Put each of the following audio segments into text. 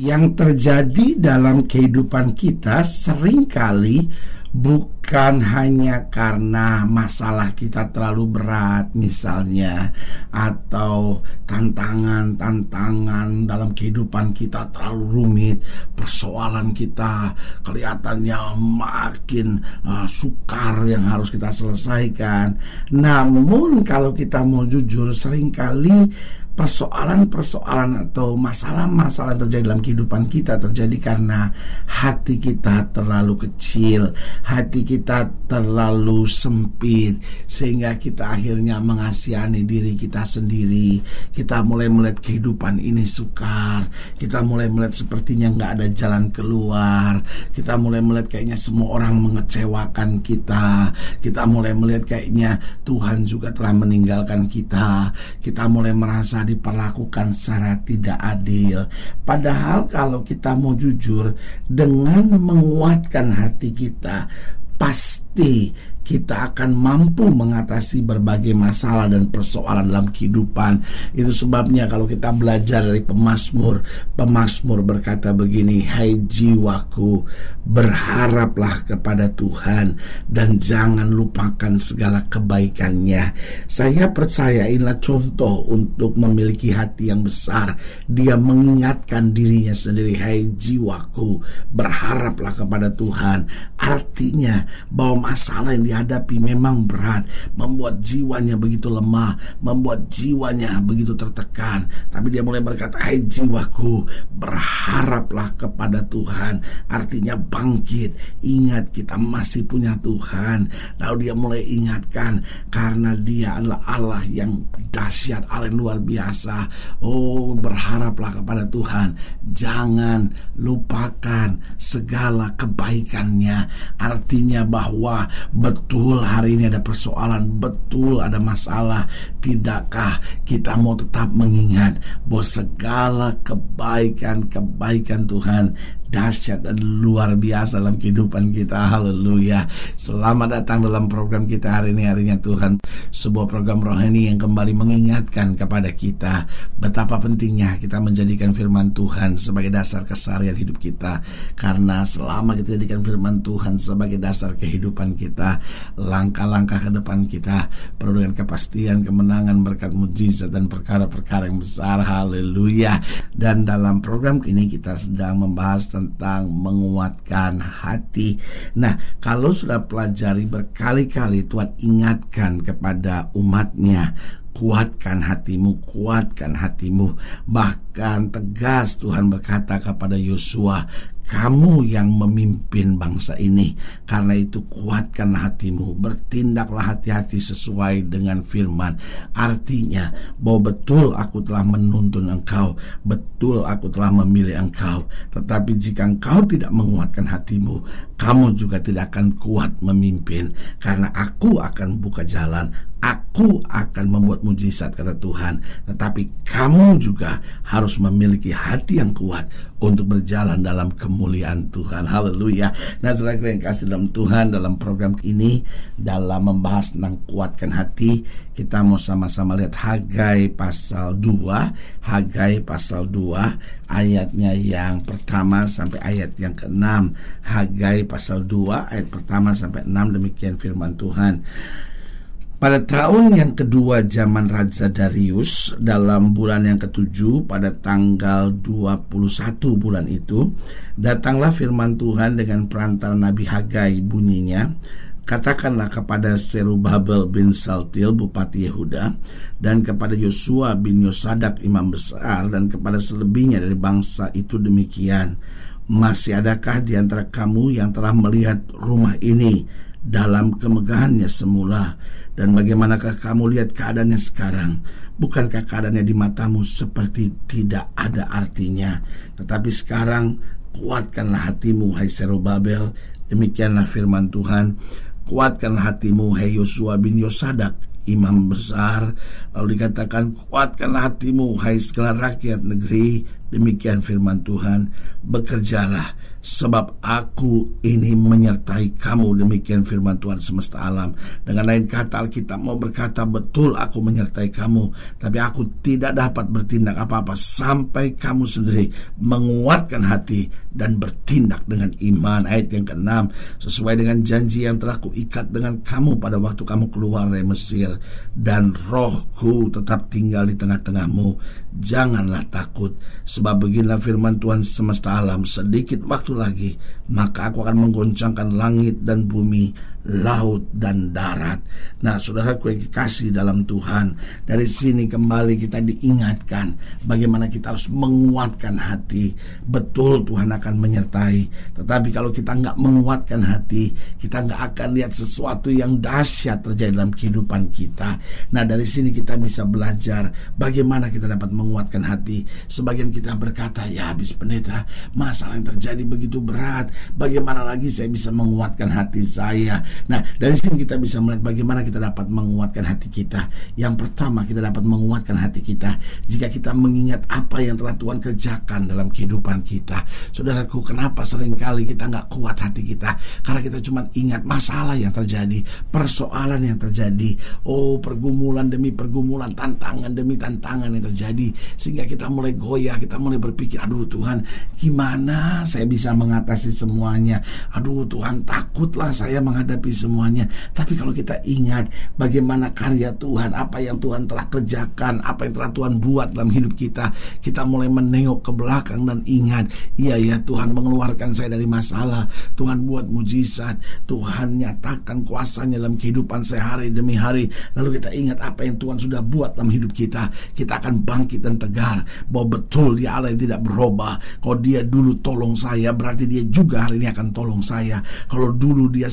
yang terjadi dalam kehidupan kita sering kali bukan hanya karena masalah kita terlalu berat misalnya atau tantangan-tantangan dalam kehidupan kita terlalu rumit persoalan kita kelihatannya makin uh, sukar yang harus kita selesaikan. Namun kalau kita mau jujur sering kali persoalan-persoalan atau masalah-masalah terjadi dalam kehidupan kita terjadi karena hati kita terlalu kecil, hati kita terlalu sempit sehingga kita akhirnya mengasihani diri kita sendiri. Kita mulai melihat kehidupan ini sukar, kita mulai melihat sepertinya nggak ada jalan keluar, kita mulai melihat kayaknya semua orang mengecewakan kita, kita mulai melihat kayaknya Tuhan juga telah meninggalkan kita, kita mulai merasa diperlakukan secara tidak adil. Padahal kalau kita mau jujur dengan menguatkan hati kita, pasti kita akan mampu mengatasi berbagai masalah dan persoalan dalam kehidupan. Itu sebabnya kalau kita belajar dari pemazmur, pemazmur berkata begini, "Hai jiwaku, berharaplah kepada Tuhan dan jangan lupakan segala kebaikannya." Saya percaya inilah contoh untuk memiliki hati yang besar. Dia mengingatkan dirinya sendiri, "Hai jiwaku, berharaplah kepada Tuhan." Artinya bahwa masalah yang dia hadapi memang berat, membuat jiwanya begitu lemah, membuat jiwanya begitu tertekan. Tapi dia mulai berkata, "Hai jiwaku, berharaplah kepada Tuhan." Artinya bangkit, ingat kita masih punya Tuhan. Lalu dia mulai ingatkan karena dia adalah Allah yang dahsyat, Allah yang luar biasa. Oh, berharaplah kepada Tuhan. Jangan lupakan segala kebaikannya. Artinya bahwa betul hari ini ada persoalan, betul ada masalah, tidakkah kita mau tetap mengingat bahwa segala kebaikan-kebaikan Tuhan dahsyat dan luar biasa dalam kehidupan kita. Haleluya. Selamat datang dalam program kita hari ini harinya Tuhan. Sebuah program rohani yang kembali mengingatkan kepada kita betapa pentingnya kita menjadikan firman Tuhan sebagai dasar kesarian hidup kita. Karena selama kita jadikan firman Tuhan sebagai dasar kehidupan kita, langkah-langkah ke depan kita penuh dengan kepastian, kemenangan, berkat mujizat dan perkara-perkara yang besar. Haleluya. Dan dalam program ini kita sedang membahas tentang menguatkan hati. Nah, kalau sudah pelajari berkali-kali Tuhan ingatkan kepada umatnya kuatkan hatimu, kuatkan hatimu. Bahkan tegas Tuhan berkata kepada Yosua, kamu yang memimpin bangsa ini. Karena itu kuatkan hatimu, bertindaklah hati-hati sesuai dengan firman. Artinya bahwa betul aku telah menuntun engkau, betul aku telah memilih engkau. Tetapi jika engkau tidak menguatkan hatimu, kamu juga tidak akan kuat memimpin. Karena aku akan buka jalan, Aku akan membuat mujizat kata Tuhan. Tetapi kamu juga harus memiliki hati yang kuat Untuk berjalan dalam kemuliaan Tuhan. Haleluya. Nah selaku yang kasih dalam Tuhan Dalam program ini Dalam membahas tentang kuatkan hati Kita mau sama-sama lihat Hagai pasal 2 Hagai pasal 2 Ayatnya yang pertama sampai ayat yang ke-6 Hagai pasal 2 ayat pertama sampai 6 Demikian firman Tuhan Pada tahun yang kedua zaman Raja Darius dalam bulan yang ketujuh pada tanggal 21 bulan itu datanglah firman Tuhan dengan perantara Nabi Hagai bunyinya Katakanlah kepada Serubabel bin Saltil Bupati Yehuda dan kepada Yosua bin Yosadak imam besar dan kepada selebihnya dari bangsa itu demikian. Masih adakah di antara kamu yang telah melihat rumah ini dalam kemegahannya semula. Dan bagaimanakah kamu lihat keadaannya sekarang? Bukankah keadaannya di matamu seperti tidak ada artinya? Tetapi sekarang kuatkanlah hatimu hai Serobabel demikianlah firman Tuhan. Kuatkanlah hatimu hai Yosua bin Yosadak imam besar. Lalu dikatakan kuatkanlah hatimu hai segala rakyat negeri demikian firman Tuhan bekerjalah sebab aku ini menyertai kamu. Demikian firman Tuhan semesta alam. Dengan lain kata Alkitab mau berkata betul aku menyertai kamu tapi aku tidak dapat bertindak apa-apa sampai kamu sendiri menguatkan hati dan bertindak dengan iman. Ayat yang keenam sesuai dengan janji yang telah kuikat dengan kamu pada waktu kamu keluar dari Mesir dan rohku tetap tinggal di tengah-tengahmu. Janganlah takut sebab beginilah firman Tuhan semesta alam sedikit waktu lagi, maka aku akan menggoncangkan langit dan bumi, laut dan darat. Nah, saudaraku yang kekasih dalam Tuhan, dari sini kembali kita diingatkan bagaimana kita harus menguatkan hati. Betul Tuhan akan menyertai, tetapi kalau kita nggak menguatkan hati, kita nggak akan lihat sesuatu yang dahsyat terjadi dalam kehidupan kita. Nah, dari sini kita bisa belajar bagaimana kita dapat menguatkan hati. Sebagian kita berkata, ya habis pendeta, masalah yang terjadi begitu berat. Bagaimana lagi saya bisa menguatkan hati saya? Nah, dari sini kita bisa melihat bagaimana kita dapat menguatkan hati kita. Yang pertama, kita dapat menguatkan hati kita jika kita mengingat apa yang telah Tuhan kerjakan dalam kehidupan kita. Saudaraku, kenapa sering kali kita nggak kuat hati kita? Karena kita cuma ingat masalah yang terjadi, persoalan yang terjadi. Oh, pergumulan demi pergumulan, tantangan demi tantangan yang terjadi. Sehingga kita mulai goyah, kita mulai berpikir, aduh Tuhan, gimana saya bisa mengatasi semuanya. Aduh Tuhan takutlah saya menghadapi semuanya. Tapi kalau kita ingat bagaimana karya Tuhan, apa yang Tuhan telah kerjakan, apa yang telah Tuhan buat dalam hidup kita, kita mulai menengok ke belakang dan ingat, iya ya Tuhan mengeluarkan saya dari masalah, Tuhan buat mujizat, Tuhan nyatakan kuasanya dalam kehidupan saya hari demi hari. Lalu kita ingat apa yang Tuhan sudah buat dalam hidup kita, kita akan bangkit dan tegar bahwa betul dia Allah yang tidak berubah. Kalau dia dulu tolong saya, berarti dia juga hari ini akan tolong saya. Kalau dulu dia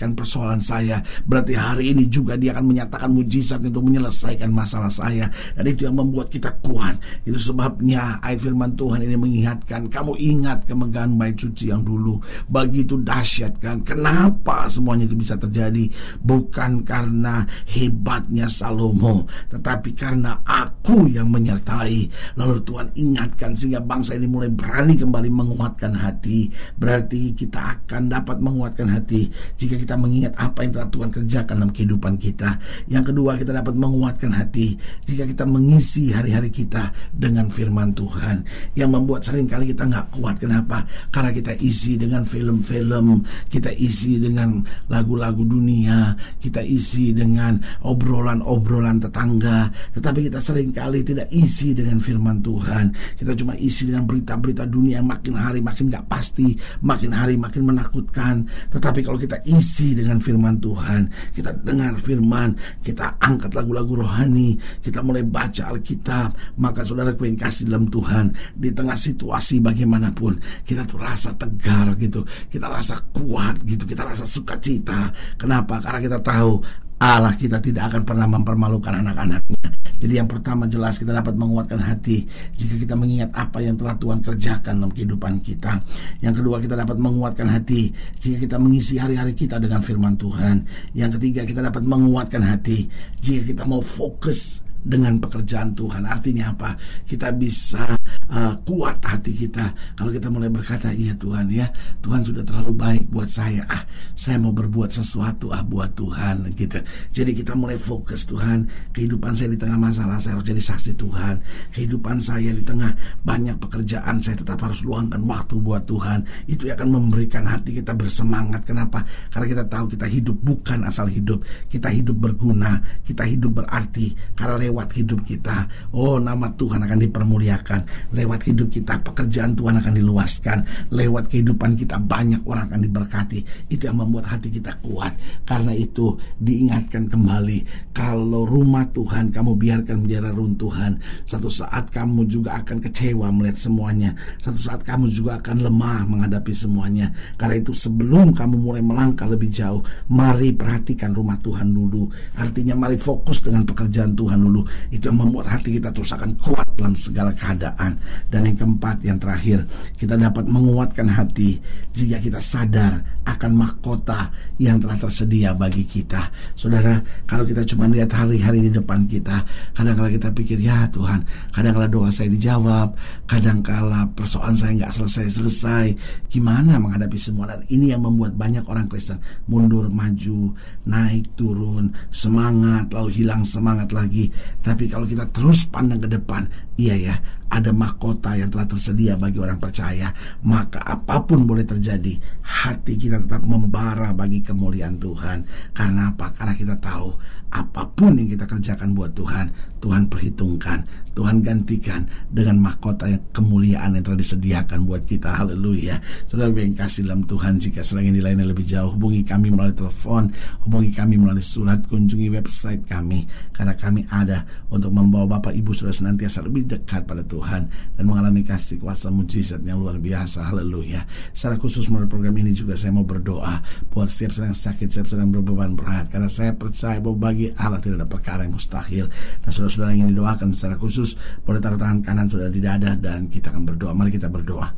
selesaikan persoalan saya, berarti hari ini juga dia akan menyatakan mujizat untuk menyelesaikan masalah saya. Dan itu yang membuat kita kuat. Itu sebabnya ayat firman Tuhan ini mengingatkan, kamu ingat kemegahan bait suci yang dulu. Begitu dahsyat kan. Kenapa semuanya itu bisa terjadi? Bukan karena hebatnya Salomo, tetapi karena aku yang menyertai. Lalu Tuhan ingatkan sehingga bangsa ini mulai berani kembali menguatkan hati, berarti kita akan dapat menguatkan hati jika kita mengingat apa yang telah Tuhan kerjakan dalam kehidupan kita. Yang kedua, kita dapat menguatkan hati jika kita mengisi hari-hari kita dengan firman Tuhan. Yang membuat sering kali kita nggak kuat. Kenapa? Karena kita isi dengan film-film, kita isi dengan lagu-lagu dunia, kita isi dengan obrolan-obrolan tetangga, tetapi kita sering kali tidak isi dengan firman Tuhan. Kita cuma isi dengan berita-berita dunia yang makin hari makin gak pasti, makin hari makin menakutkan. Tetapi kalau kita isi dengan firman Tuhan, kita dengar firman, kita angkat lagu-lagu rohani, kita mulai baca Alkitab, maka saudara yang kasih dalam Tuhan, di tengah situasi bagaimanapun, kita tuh rasa tegar gitu, kita rasa kuat gitu, kita rasa sukacita. Kenapa? Karena kita tahu Allah kita tidak akan pernah mempermalukan anak-anaknya. Jadi yang pertama jelas kita dapat menguatkan hati jika kita mengingat apa yang telah Tuhan kerjakan dalam kehidupan kita. Yang kedua kita dapat menguatkan hati jika kita mengisi hari-hari kita dengan firman Tuhan. Yang ketiga kita dapat menguatkan hati jika kita mau fokus dengan pekerjaan Tuhan. Artinya apa? Kita bisa uh, kuat hati kita kalau kita mulai berkata, "Iya Tuhan ya, Tuhan sudah terlalu baik buat saya. Ah, saya mau berbuat sesuatu ah buat Tuhan." gitu. Jadi kita mulai fokus Tuhan, kehidupan saya di tengah masalah saya harus jadi saksi Tuhan. Kehidupan saya di tengah banyak pekerjaan saya tetap harus luangkan waktu buat Tuhan. Itu akan memberikan hati kita bersemangat. Kenapa? Karena kita tahu kita hidup bukan asal hidup, kita hidup berguna, kita hidup berarti karena lewat hidup kita, oh nama Tuhan akan dipermuliakan. Lewat hidup kita pekerjaan Tuhan akan diluaskan. Lewat kehidupan kita banyak orang akan diberkati. Itu yang membuat hati kita kuat. Karena itu diingatkan kembali kalau rumah Tuhan kamu biarkan menjadi runtuhan, satu saat kamu juga akan kecewa melihat semuanya. Satu saat kamu juga akan lemah menghadapi semuanya. Karena itu sebelum kamu mulai melangkah lebih jauh, mari perhatikan rumah Tuhan dulu. Artinya mari fokus dengan pekerjaan Tuhan dulu. Itu yang membuat hati kita terus akan kuat dalam segala keadaan. Dan yang keempat, yang terakhir, kita dapat menguatkan hati jika kita sadar akan mahkota yang telah tersedia bagi kita. Saudara, kalau kita cuma lihat hari-hari di depan kita, kadang-kala kita pikir, ya Tuhan, kadang-kala doa saya dijawab, kadang-kala persoalan saya nggak selesai-selesai. Gimana menghadapi semua? Dan ini yang membuat banyak orang Kristen mundur, maju, naik, turun, semangat, lalu hilang semangat lagi. Tapi kalau kita terus pandang ke depan, iya ya, ada mahkota yang telah tersedia bagi orang percaya, maka apa pun boleh terjadi, hati kita tetap membara bagi kemuliaan Tuhan. Karena apa? Karena kita tahu apa pun yang kita kerjakan buat Tuhan, Tuhan perhitungkan, Tuhan gantikan dengan mahkota yang kemuliaan yang telah disediakan buat kita. Haleluya. Saudara yang kasih dalam Tuhan, jika sedang ini lainnya lebih jauh, hubungi kami melalui telepon, hubungi kami melalui surat, kunjungi website kami, karena kami ada untuk membawa Bapak Ibu sudah senantiasa lebih dekat pada Tuhan dan mengalami kasih kuasa mujizat yang luar biasa. Haleluya. Secara khusus melalui program ini juga saya mau berdoa buat setiap sedang sakit, setiap sedang berbeban berat, karena saya percaya bahwa bagi Allah tidak ada perkara yang mustahil. Dan saudara-saudara yang didoakan secara khusus boleh taruh tangan kanan saudara di dada dan kita akan berdoa. Mari kita berdoa.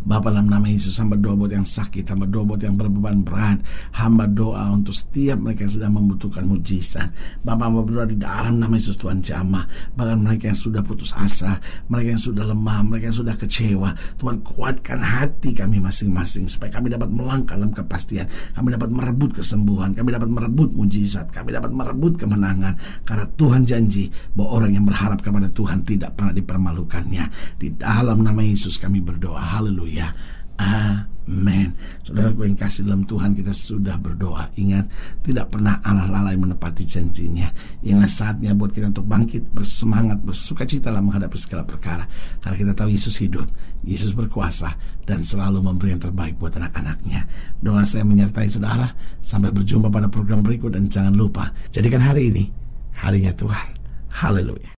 Bapak dalam nama Yesus hamba doa buat yang sakit, hamba doa buat yang berbeban berat, hamba doa untuk setiap mereka yang sedang membutuhkan mujizat. Bapak hamba berdoa di dalam nama Yesus Tuhan jamah, bahkan mereka yang sudah putus asa, mereka yang sudah lemah, mereka yang sudah kecewa, Tuhan kuatkan hati kami masing-masing supaya kami dapat melangkah dalam kepastian, kami dapat merebut kesembuhan, kami dapat merebut mujizat, kami dapat merebut kemenangan karena Tuhan janji bahwa orang yang berharap kepada Tuhan tidak pernah dipermalukannya. Di dalam nama Yesus kami berdoa. Haleluya. Haleluya. Amin. Saudara gue yang kasih dalam Tuhan kita sudah berdoa. Ingat, tidak pernah Allah lalai menepati janjinya. Inilah saatnya buat kita untuk bangkit, bersemangat, bersuka cita dalam menghadapi segala perkara. Karena kita tahu Yesus hidup, Yesus berkuasa, dan selalu memberi yang terbaik buat anak-anaknya. Doa saya menyertai saudara. Sampai berjumpa pada program berikut dan jangan lupa, jadikan hari ini harinya Tuhan. Haleluya.